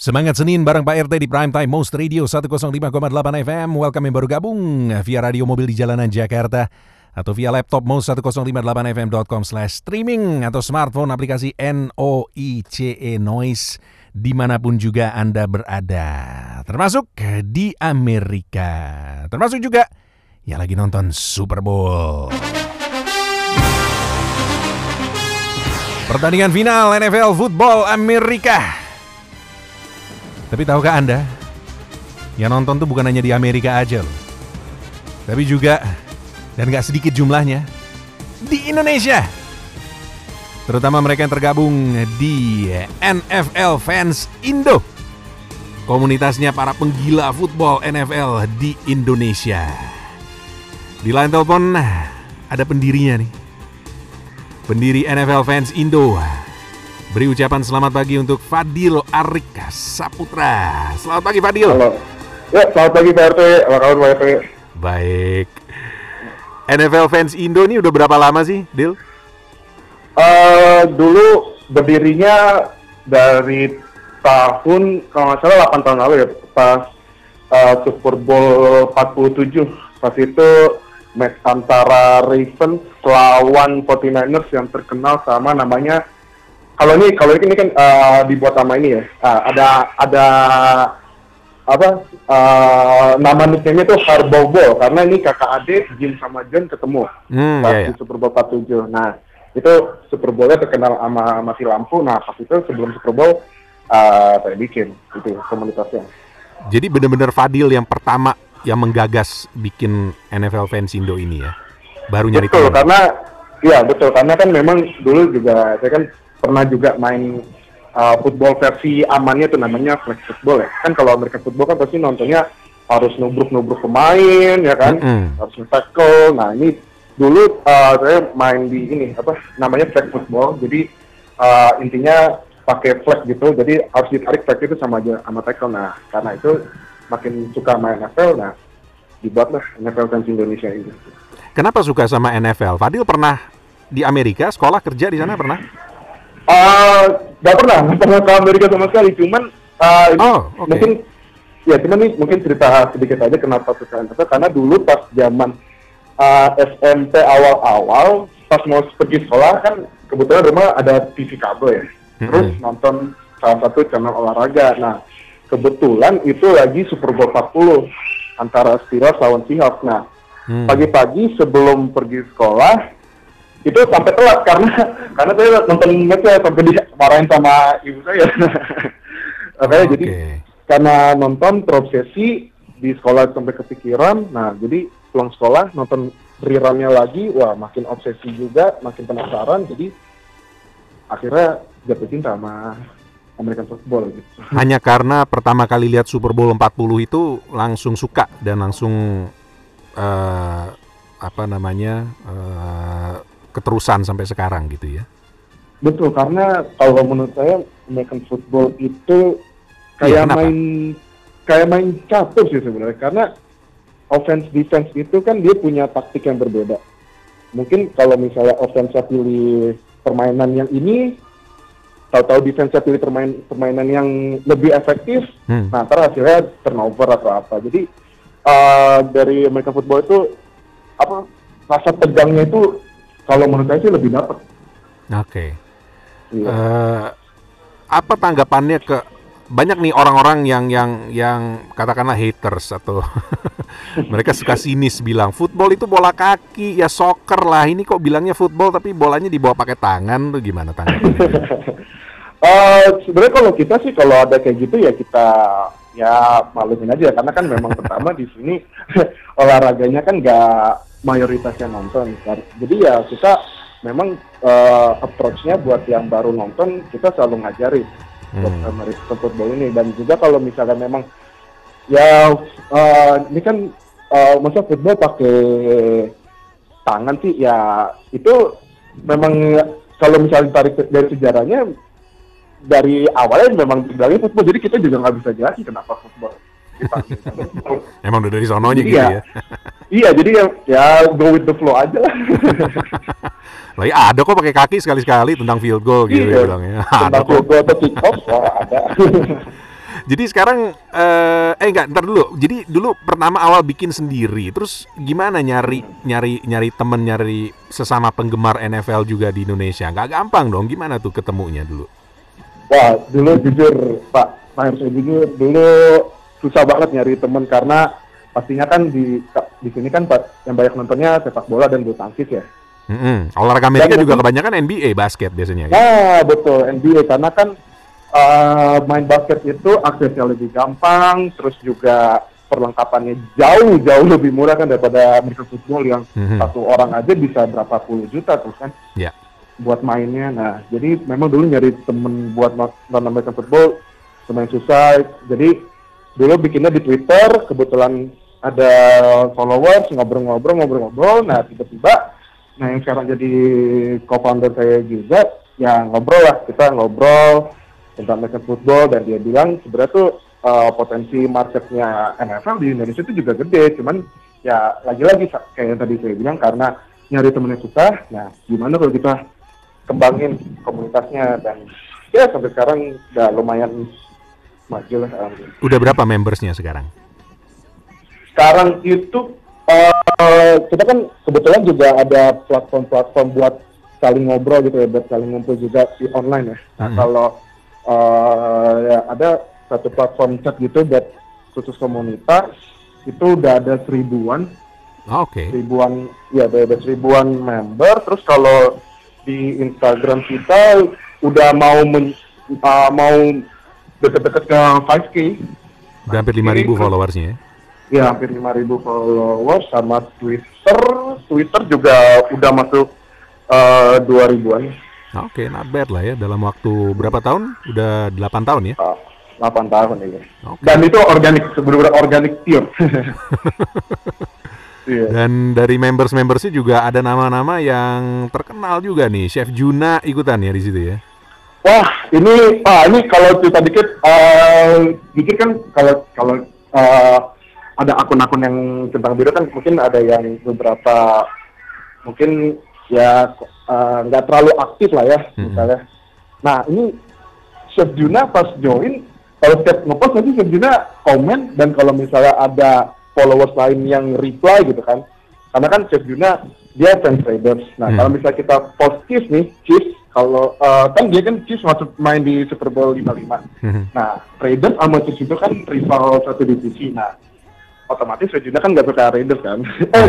Semangat Senin bareng Pak RT di Prime Time Most Radio 105,8 FM. Welcome yang baru gabung via radio mobil di jalanan Jakarta atau via laptop most 1058fm.com slash streaming atau smartphone aplikasi NOICE Noise di mana pun juga Anda berada. Termasuk di Amerika. Termasuk juga yang lagi nonton Super Bowl. Pertandingan final NFL Football Amerika. Tapi tahukah Anda, yang nonton tuh bukan hanya di Amerika aja loh. Tapi juga, dan gak sedikit jumlahnya, di Indonesia. Terutama mereka yang tergabung di NFL Fans Indo. Komunitasnya para penggila football NFL di Indonesia. Di line telepon ada pendirinya nih. Pendiri NFL Fans Indo, Beri ucapan selamat pagi untuk Fadil Arik Saputra. Selamat pagi Fadil. Halo. Ya, selamat pagi Pak RT. Apa kabar Pak RT? Baik. NFL fans Indo ini udah berapa lama sih, Dil? Uh, dulu berdirinya dari tahun kalau nggak salah 8 tahun lalu ya pas uh, Super Bowl 47 pas itu match antara Ravens lawan 49ers yang terkenal sama namanya kalau ini kalau ini kan uh, dibuat sama ini ya. Uh, ada ada apa uh, nama nickname itu Harbaugh Ball. Karena ini kakak adik Jim sama John ketemu hmm, pas iya, iya. Super Bowl 47 nah itu Super Bowl-nya terkenal sama mati lampu. Nah pas itu sebelum Super Bowl uh, saya bikin itu komunitasnya. Jadi benar-benar Fadil yang pertama yang menggagas bikin NFL fans Indo ini ya? Baru nyari betul karena iya betul. Karena kan memang dulu juga saya kan pernah juga main uh, football versi amannya itu namanya flag football ya. Kan kalau American football kan pasti nontonnya harus nubruk-nubruk pemain ya kan? Mm -hmm. harus tackle nah ini dulu uh, saya main di ini apa namanya flag football. Jadi uh, intinya pakai flag gitu. Jadi harus ditarik flag itu sama aja sama tackle. Nah karena itu makin suka main NFL nah dibuatlah NFL fans Indonesia ini. Kenapa suka sama NFL Fadil pernah di Amerika sekolah kerja di sana pernah Uh, gak pernah, gak pernah ke Amerika sama sekali. Cuman uh, oh, okay. mungkin ya cuman nih mungkin cerita sedikit aja kenapa suka NFL karena dulu pas zaman uh, SMP awal-awal pas mau pergi sekolah kan kebetulan rumah ada TV kabel ya. Terus mm -hmm. nonton salah satu channel olahraga. Nah, kebetulan itu lagi Super Bowl 40 antara Steelers lawan Seahawks. Nah, hmm. pagi-pagi sebelum pergi sekolah itu sampai telat karena karena saya nonton matchnya sampai dimarahin sama ibu saya. Oke, okay, jadi karena nonton terobsesi di sekolah sampai kepikiran. Nah, jadi pulang sekolah nonton rerunnya lagi, wah makin obsesi juga, makin penasaran. Jadi akhirnya jatuh cinta sama American football gitu. Hanya karena pertama kali lihat Super Bowl 40 itu langsung suka dan langsung uh, apa namanya uh, keterusan sampai sekarang gitu ya? Betul, karena kalau menurut saya American football itu kayak ya, main kayak main catur sih sebenarnya karena offense defense itu kan dia punya taktik yang berbeda. Mungkin kalau misalnya offense pilih permainan yang ini, tahu-tahu defense pilih permain, permainan yang lebih efektif, hmm. nah ntar hasilnya turnover atau apa. Jadi uh, dari American football itu apa rasa tegangnya itu kalau menurut saya sih lebih dapat. Oke. Okay. Iya. Uh, apa tanggapannya ke banyak nih orang-orang yang yang yang katakanlah haters atau mereka suka sinis bilang football itu bola kaki ya soccer lah ini kok bilangnya football tapi bolanya dibawa pakai tangan tuh gimana tanggapannya? uh, sebenarnya kalau kita sih kalau ada kayak gitu ya kita ya malumin aja karena kan memang pertama di sini olahraganya kan nggak mayoritasnya nonton. Jadi ya kita memang uh, approach-nya buat yang baru nonton kita selalu ngajarin hmm. buat American football ini. Dan juga kalau misalnya memang ya uh, ini kan uh, masa football pakai tangan sih ya itu memang kalau misalnya tarik dari sejarahnya dari awalnya memang bilangnya football jadi kita juga nggak bisa jelasin kenapa football Emang udah dari sononya gitu ya? iya, jadi ya, ya go with the flow aja lah. Lagi ada kok pakai kaki sekali-sekali tentang field goal gitu iya, ya bilangnya. Tentang field goal atau kick off, ada. Jadi sekarang uh, eh enggak ntar dulu. Jadi dulu pertama awal bikin sendiri, terus gimana nyari nyari nyari temen nyari sesama penggemar NFL juga di Indonesia? Gak gampang dong. Gimana tuh ketemunya dulu? Wah dulu jujur Pak, harus jujur dulu susah banget nyari temen karena pastinya kan di di sini kan yang banyak nontonnya sepak bola dan bulu tangkis ya. Mm-hmm. Olahraga Amerika dan juga kebanyakan NBA basket biasanya. Ya, betul NBA karena kan uh, main basket itu aksesnya lebih gampang, terus juga perlengkapannya jauh jauh lebih murah kan daripada American football yang mm-hmm. satu orang aja bisa berapa puluh juta terus kan yeah. buat mainnya. Nah jadi memang dulu nyari temen buat non American football lumayan susah. Jadi dulu bikinnya di Twitter, kebetulan ada followers ngobrol-ngobrol ngobrol-ngobrol. Nah tiba-tiba, nah yang sekarang jadi co-founder saya juga, ya ngobrol lah. Kita ngobrol tentang American football dan dia bilang sebenarnya tuh uh, potensi marketnya NFL di Indonesia itu juga gede, cuman ya lagi-lagi kayak yang tadi saya bilang karena nyari temennya susah, nah gimana kalau kita kembangin komunitasnya? Dan ya sampai sekarang udah lumayan maju lah. Udah berapa membersnya sekarang? Sekarang itu uh, kita kan kebetulan juga ada platform-platform buat saling ngobrol gitu ya, buat saling ngumpul juga di online ya. Nah, mm -hmm. kalau uh, ya ada satu platform chat gitu buat khusus komunitas itu udah ada seribuan oh, Oke. Okay. Seribuan, ya ada, ada seribuan member. Terus kalau di Instagram kita udah mau men, uh, mau deket-deket ke 5K. Udah hampir 5 ribu followersnya ya? Ya hampir 5 ribu followers sama Twitter. Twitter juga udah masuk uh, 2 ribuan. Oke, okay, not bad lah ya. Dalam waktu berapa tahun? Udah 8 tahun ya? Uh, 8 tahun ya. Okay. Dan itu organik, sebenarnya organik pure. yeah. Dan dari members-membersnya juga ada nama-nama yang terkenal juga nih. Chef Juna ikutan ya di situ ya? Wah, ini ah ini kalau cerita dikit, uh, dikit kan kalau kalau uh, ada akun-akun yang tentang biru kan mungkin ada yang beberapa mungkin ya Eh, nggak uh, terlalu aktif lah ya hmm. misalnya. Nah ini Chef Juna pas join kalau setiap ngepost nanti Chef Juna komen dan kalau misalnya ada followers lain yang reply gitu kan, karena kan Chef Juna dia fans traders. Nah hmm. kalau misalnya kita post nih, Chiefs kalau uh, kan dia kan Chiefs masuk main di Super Bowl 55. Hmm. Nah Raiders sama Chiefs itu kan rival satu divisi. Nah otomatis Juna kan nggak suka Raiders kan, eh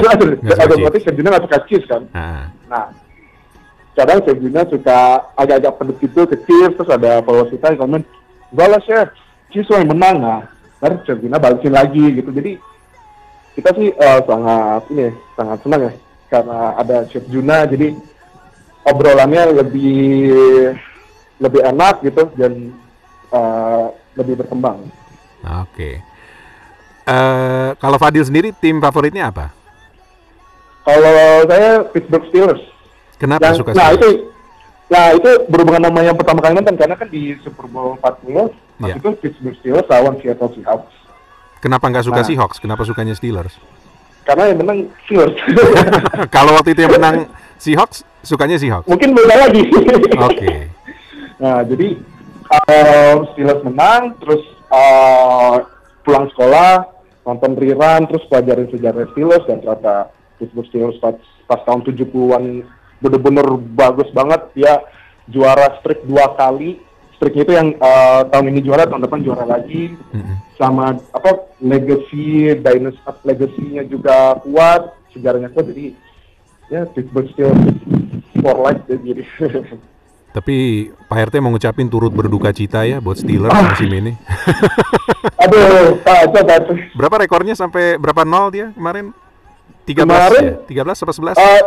otomatis Chef Juna nggak suka Chiefs kan. Ah. Nah kadang Chef Gina suka agak-agak pedes gitu kecil terus ada followers kita yang komen lah Chef Chef yang menang nah baru Chef Gina balikin lagi gitu jadi kita sih uh, sangat ini sangat senang ya karena ada Chef Juna jadi obrolannya lebih lebih enak gitu dan uh, lebih berkembang. Oke. Okay. Uh, eh, kalau Fadil sendiri tim favoritnya apa? Kalau saya Pittsburgh Steelers. Kenapa yang, suka Nah itu, nah itu berhubungan sama yang pertama kali nonton karena kan di Super Bowl 40 yeah. itu Pittsburgh Steelers lawan Seattle Seahawks. Kenapa nggak suka nah, Seahawks? Kenapa sukanya Steelers? Karena yang menang Steelers. Kalau waktu itu yang menang Seahawks, sukanya Seahawks? Mungkin beda lagi. Oke. okay. Nah jadi uh, Steelers menang, terus uh, pulang sekolah nonton rerun, terus pelajarin sejarah Steelers dan ternyata Pittsburgh Steelers pas, pas tahun 70-an bener-bener bagus banget dia juara streak dua kali streaknya itu yang uh, tahun ini juara tahun depan juara lagi mm-hmm. sama apa legacy dynasty legacy-nya juga kuat sejarahnya kuat jadi ya Pittsburgh still for life jadi Tapi Pak RT mau ngucapin turut berduka cita ya buat Steelers ah. musim ini. Aduh, coba Berapa rekornya sampai berapa nol dia kemarin? 13 kemarin, ya? 13 atau 11? Uh,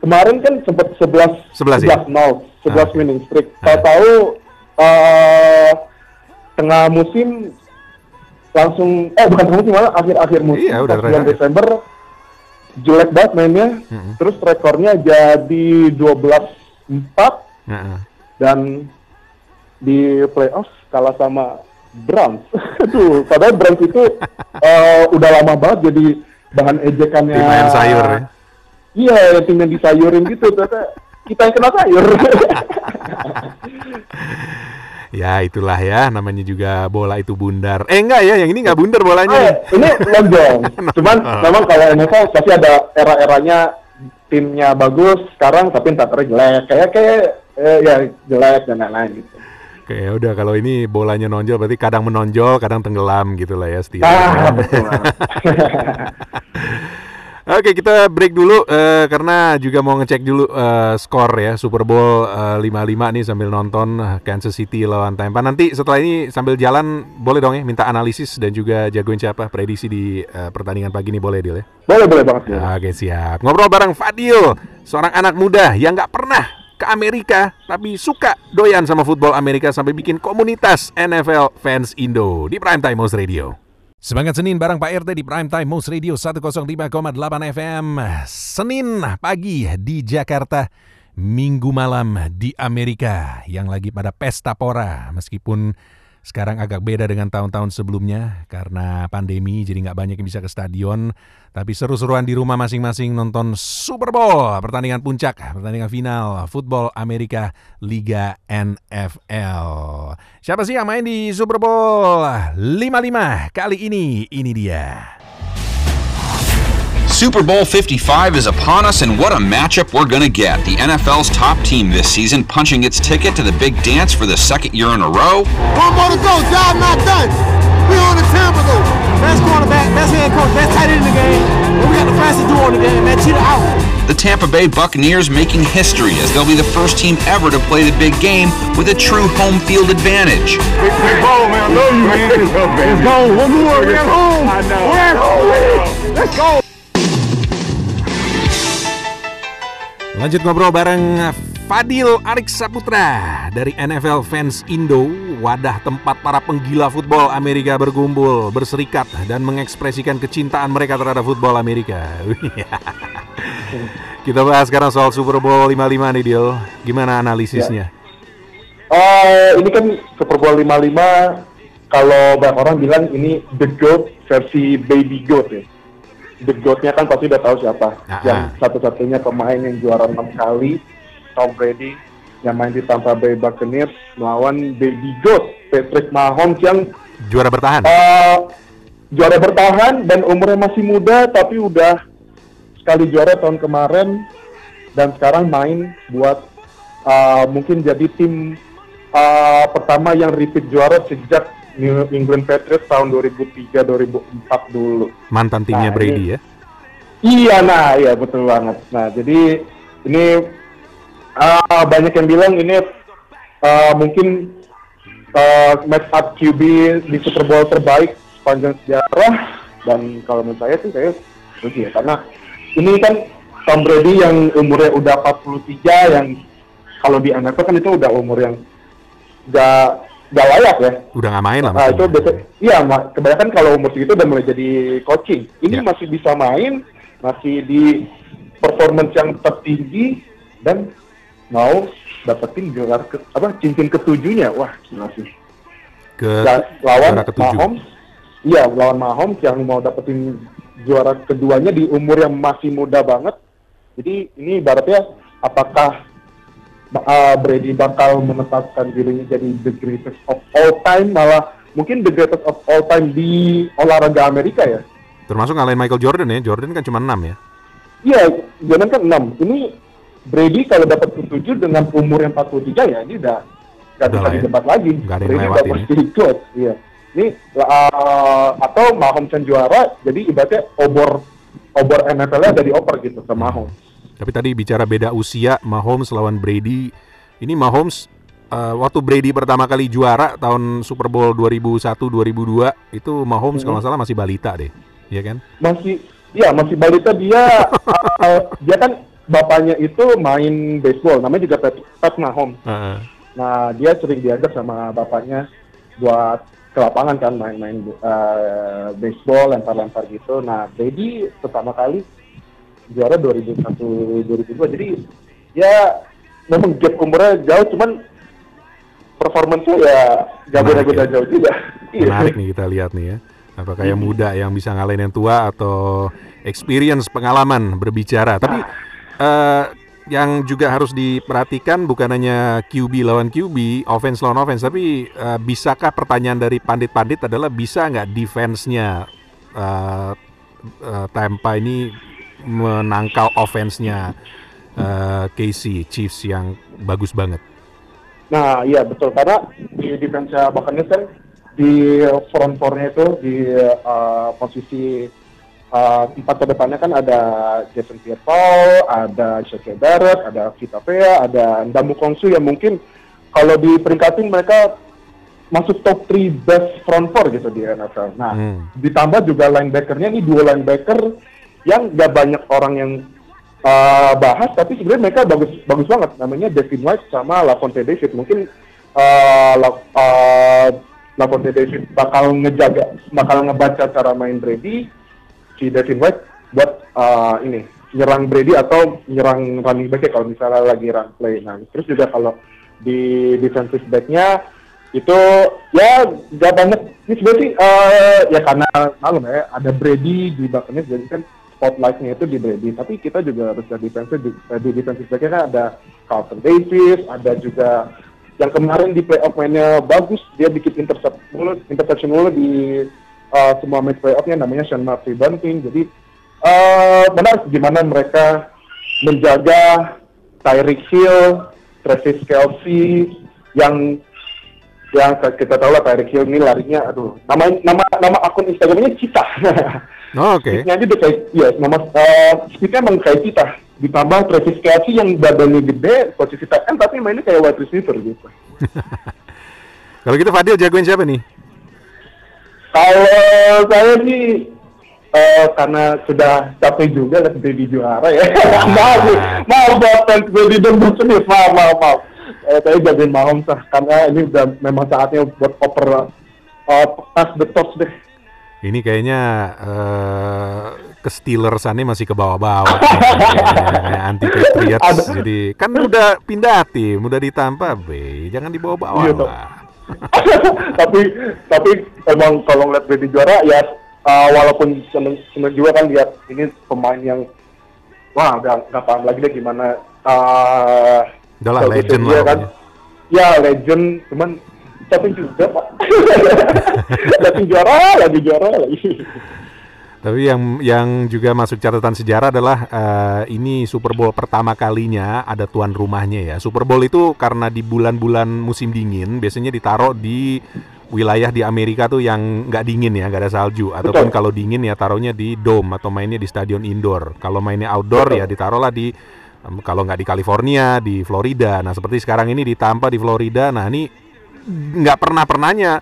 kemarin kan sempat 11 11 11 ya? 0 11 ah. winning streak. Ah. Tahu uh, tengah musim langsung eh bukan tengah musim malah akhir-akhir musim iya, udah bulan Desember jelek banget mainnya. Mm -hmm. Terus rekornya jadi 12 4 mm -hmm. dan di playoff kalah sama Browns. Aduh, padahal Browns itu uh, udah lama banget jadi bahan ejekannya. Tim sayur ya Iya, yang tim yang disayurin gitu, ternyata kita yang kena sayur. ya itulah ya namanya juga bola itu bundar. Eh enggak ya, yang ini nggak bundar bolanya. Oh, ini lonjong. Cuman memang kalau NFL pasti ada era-eranya timnya bagus sekarang tapi ntar jelek kayak kayak eh, ya jelek dan lain-lain gitu. Oke, ya udah kalau ini bolanya nonjol berarti kadang menonjol, kadang tenggelam gitu lah ya setidaknya. Ah, betul. Oke, kita break dulu uh, karena juga mau ngecek dulu uh, skor ya Super Bowl uh, 55 nih sambil nonton Kansas City lawan Tampa. Nanti setelah ini sambil jalan boleh dong ya minta analisis dan juga jagoin siapa prediksi di uh, pertandingan pagi ini boleh Dil ya? Boleh, boleh banget ya. Oke, siap. Ngobrol bareng Fadil, seorang anak muda yang nggak pernah ke Amerika tapi suka doyan sama football Amerika sampai bikin komunitas NFL fans Indo di Prime Time Most Radio. Semangat Senin bareng Pak RT di Prime Time Most Radio 105,8 FM. Senin pagi di Jakarta, Minggu malam di Amerika yang lagi pada pesta pora meskipun sekarang agak beda dengan tahun-tahun sebelumnya karena pandemi jadi nggak banyak yang bisa ke stadion. Tapi seru-seruan di rumah masing-masing nonton Super Bowl, pertandingan puncak, pertandingan final, football Amerika, Liga NFL. Siapa sih yang main di Super Bowl 55 kali ini? Ini dia. Super Bowl 55 is upon us, and what a matchup we're going to get. The NFL's top team this season punching its ticket to the big dance for the second year in a row. One more to go, job not done. We on the Tampa though. Best quarterback, best head coach, best tight end in the game. And we got the fastest duo in the game, man. Cheetah out. The Tampa Bay Buccaneers making history as they'll be the first team ever to play the big game with a true home field advantage. Big, big ball, man. I love you, man. Let's go. One more. We're at home. I know. We're at home. Let's go. Lanjut ngobrol bareng Fadil Arik Saputra dari NFL Fans Indo, wadah tempat para penggila football Amerika berkumpul, berserikat dan mengekspresikan kecintaan mereka terhadap football Amerika. Kita bahas sekarang soal Super Bowl 55 nih, Dil. Gimana analisisnya? Ya. Uh, ini kan Super Bowl 55 kalau banyak orang bilang ini the goat versi baby goat ya the goat-nya kan pasti udah tahu siapa. Aha. Yang satu-satunya pemain yang juara enam kali, Tom Brady, yang main di Tampa Bay Buccaneers melawan baby goat Patrick Mahomes yang juara bertahan. Uh, juara bertahan dan umurnya masih muda tapi udah sekali juara tahun kemarin dan sekarang main buat uh, mungkin jadi tim uh, pertama yang repeat juara sejak New England Patriots tahun 2003-2004 dulu. Mantan timnya nah, Brady ini, ya? Iya, nah, iya betul banget. Nah, jadi ini uh, banyak yang bilang ini uh, mungkin uh, match up QB di Super Bowl terbaik sepanjang sejarah dan kalau menurut saya sih saya setuju ya karena ini kan Tom Brady yang umurnya udah 43 yang kalau di NFL kan itu udah umur yang gak gak layak ya. Udah nggak main lah. Nah, itu betul. Iya, kebanyakan kalau umur segitu udah mulai jadi coaching. Ini ya. masih bisa main, masih di performance yang tertinggi dan mau dapetin gelar ke, apa cincin ketujuhnya. Wah, gila sih. Ke dan lawan Mahomes. Iya, lawan Mahomes yang mau dapetin juara keduanya di umur yang masih muda banget. Jadi ini ibaratnya apakah uh, Brady bakal menetapkan dirinya jadi the greatest of all time malah mungkin the greatest of all time di olahraga Amerika ya. Termasuk ngalahin Michael Jordan ya. Jordan kan cuma 6 ya. Iya, Jordan kan 6. Ini Brady kalau dapat ketujuh dengan umur yang 43 ya ini udah nggak bisa ya. didebat lagi. Gak ada Brady udah pasti ikut. Iya. Ini uh, atau Mahomes yang juara jadi ibaratnya obor obor NFL-nya ada di oper gitu sama Mahomes. Tapi tadi bicara beda usia Mahomes lawan Brady. Ini Mahomes uh, waktu Brady pertama kali juara tahun Super Bowl 2001 2002 itu Mahomes hmm. kalau nggak salah masih balita deh. Iya kan? Masih Iya, masih balita dia uh, dia kan bapaknya itu main baseball, namanya juga Pat, Pat Mahomes. Uh -huh. Nah, dia sering diajak sama bapaknya buat ke lapangan kan main-main uh, baseball, lempar-lempar gitu. Nah, Brady pertama kali juara 2001 2002 jadi ya memang gap umurnya jauh cuman performance ya gak beda-beda ya. jauh juga. Iya. menarik nih kita lihat nih ya. Apakah yang muda yang bisa ngalahin yang tua atau experience pengalaman berbicara? Tapi uh, yang juga harus diperhatikan bukan hanya QB lawan QB, offense lawan offense, tapi uh, bisakah pertanyaan dari pandit-pandit adalah bisa nggak defense-nya uh, uh, Tampa ini menangkal offense-nya uh, Casey Chiefs yang bagus banget? Nah, iya betul karena di defense Buccaneers kan di front four-nya itu di uh, posisi uh, empat ke depannya kan ada Jason Pierre-Paul, ada Shaq Barrett, ada Vita Vea, ada Ndamu Kongsu yang mungkin kalau di peringkatin mereka masuk top 3 best front four gitu di NFL. Nah, hmm. ditambah juga linebackernya ini dua linebacker yang gak banyak orang yang uh, bahas, tapi sebenarnya mereka bagus bagus banget. Namanya Devin White sama Lavonte David. Mungkin uh, La, uh, Lavonte David bakal ngejaga, bakal ngebaca cara main Brady si Devin White buat uh, ini nyerang Brady atau nyerang running back kalau misalnya lagi run play. Nah, terus juga kalau di defensive backnya itu ya gak banyak ini sebenarnya uh, ya karena malam ya ada Brady di Buccaneers jadi kan spotlightnya itu di Brady tapi kita juga harus di defensive di, eh, di defensive backnya kan ada Carlton Davis ada juga yang kemarin di playoff mainnya bagus dia bikin intercept mulu interception mulu di uh, semua match playoffnya namanya Sean Murphy Bunting. Jadi uh, benar gimana mereka menjaga Tyreek Hill, Travis Kelsey yang yang kita tahu lah Tyreek Hill ini larinya aduh nama nama nama akun Instagramnya Cita. Oh, Oke. Okay. Aja kayak ya nama uh, speednya emang kayak Cita. Ditambah Travis Kelsey yang badannya gede, posisi tight end tapi mainnya kayak wide receiver gitu. Kalau gitu Fadil jagoin siapa nih? Kalau saya sih uh, karena sudah capek juga lihat Brady juara ya. maaf, maaf buat fans Brady dan Boston maaf, maaf, maaf. Eh, saya jagain Mahomes lah, karena ini udah memang saatnya buat oper uh, pass the torch deh. Ini kayaknya uh, ke Steelers ini masih ke bawah-bawah. anti Patriots. Jadi kan udah pindah tim, udah ditampa B, jangan dibawa-bawa iya, lah. tapi tapi emang kalau ngeliat Brady juara ya uh, walaupun seneng, seneng juga kan lihat ini pemain yang wah nggak nggak paham lagi deh gimana uh, Udah lah legend lah kan ya legend cuman tapi juga pak tapi juara lagi juara lagi tapi yang yang juga masuk catatan sejarah adalah uh, ini Super Bowl pertama kalinya ada tuan rumahnya ya. Super Bowl itu karena di bulan-bulan musim dingin biasanya ditaruh di wilayah di Amerika tuh yang nggak dingin ya, nggak ada salju. Ataupun Betul. kalau dingin ya taruhnya di dome atau mainnya di stadion indoor. Kalau mainnya outdoor Betul. ya ditaruhlah di um, kalau nggak di California di Florida. Nah seperti sekarang ini di Tampa di Florida. Nah ini nggak pernah pernahnya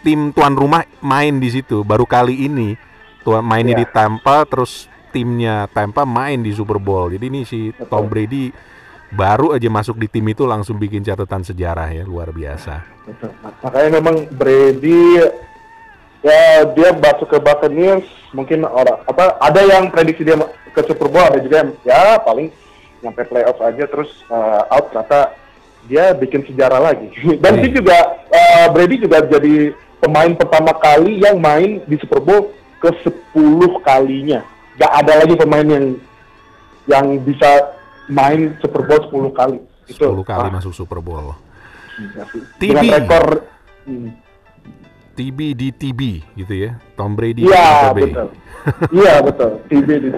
tim tuan rumah main di situ. Baru kali ini tuan mainnya yeah. di Tampa terus timnya Tampa main di Super Bowl. Jadi ini si Betul. Tom Brady baru aja masuk di tim itu langsung bikin catatan sejarah ya luar biasa. Betul. Makanya memang Brady ya dia masuk ke Buccaneers mungkin orang apa ada yang prediksi dia ke Super Bowl ada juga yang ya paling nyampe playoff aja terus uh, out ternyata dia bikin sejarah lagi dan yeah. juga uh, Brady juga jadi pemain pertama kali yang main di Super Bowl ke 10 kalinya. Gak ada lagi pemain yang yang bisa main Super Bowl 10 kali. 10 Itu, kali ah. masuk Super Bowl. TB. Dengan rekor hmm. TB di TB gitu ya. Tom Brady. Iya, betul. Iya, betul. TB di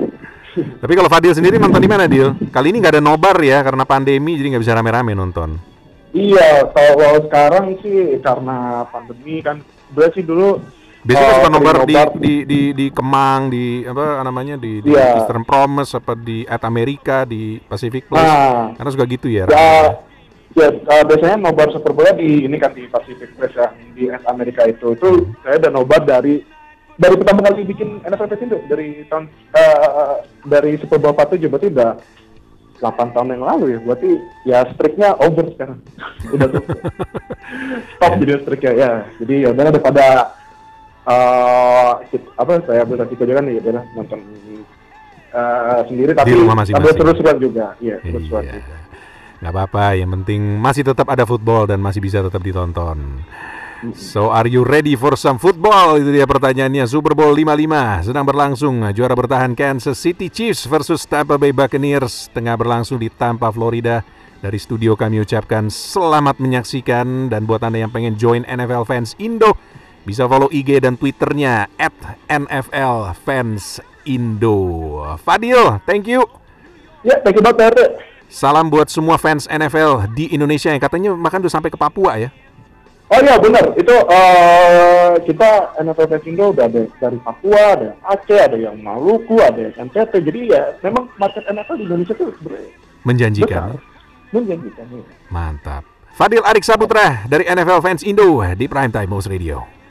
Tapi kalau Fadil sendiri nonton di mana, Dil? Kali ini nggak ada nobar ya karena pandemi jadi nggak bisa rame-rame nonton. Iya, kalau sekarang sih karena pandemi kan, berarti dulu Biasanya uh, suka nobar di, di di di Kemang, di apa namanya di, di yeah. Eastern Promise apa di At America di Pacific Place. Nah, Karena suka gitu ya. Ya, ya uh, biasanya nobar Super Bowl di ini kan di Pacific Place yang di At America itu. Itu hmm. saya udah nobar dari dari pertama kali bikin NFL itu dari tahun uh, dari Super Bowl 47 berarti udah 8 tahun yang lalu ya. Berarti ya striknya over sekarang. udah tuh. Stop jadi striknya ya. Jadi ya udah daripada uh, apa saya beresiko juga kan ya benar nonton uh, sendiri tapi tapi seru-seruan juga iya seru-seruan iya. nggak apa-apa yang penting masih tetap ada football dan masih bisa tetap ditonton So are you ready for some football? Itu dia pertanyaannya. Super Bowl 55 sedang berlangsung. Juara bertahan Kansas City Chiefs versus Tampa Bay Buccaneers tengah berlangsung di Tampa, Florida. Dari studio kami ucapkan selamat menyaksikan dan buat Anda yang pengen join NFL Fans Indo bisa follow IG dan Twitternya at NFL Fans Indo. Fadil, thank you. Ya, thank you banget Salam buat semua fans NFL di Indonesia yang katanya makan udah sampai ke Papua ya. Oh iya benar, itu uh, kita NFL Indo udah ada dari Papua, ada Aceh, ada yang Maluku, ada yang NTT. Jadi ya memang market NFL di Indonesia tuh menjanjikan. Besar. Menjanjikan. Ya. Mantap. Fadil Arik Saputra dari NFL Fans Indo di Prime Time Most Radio.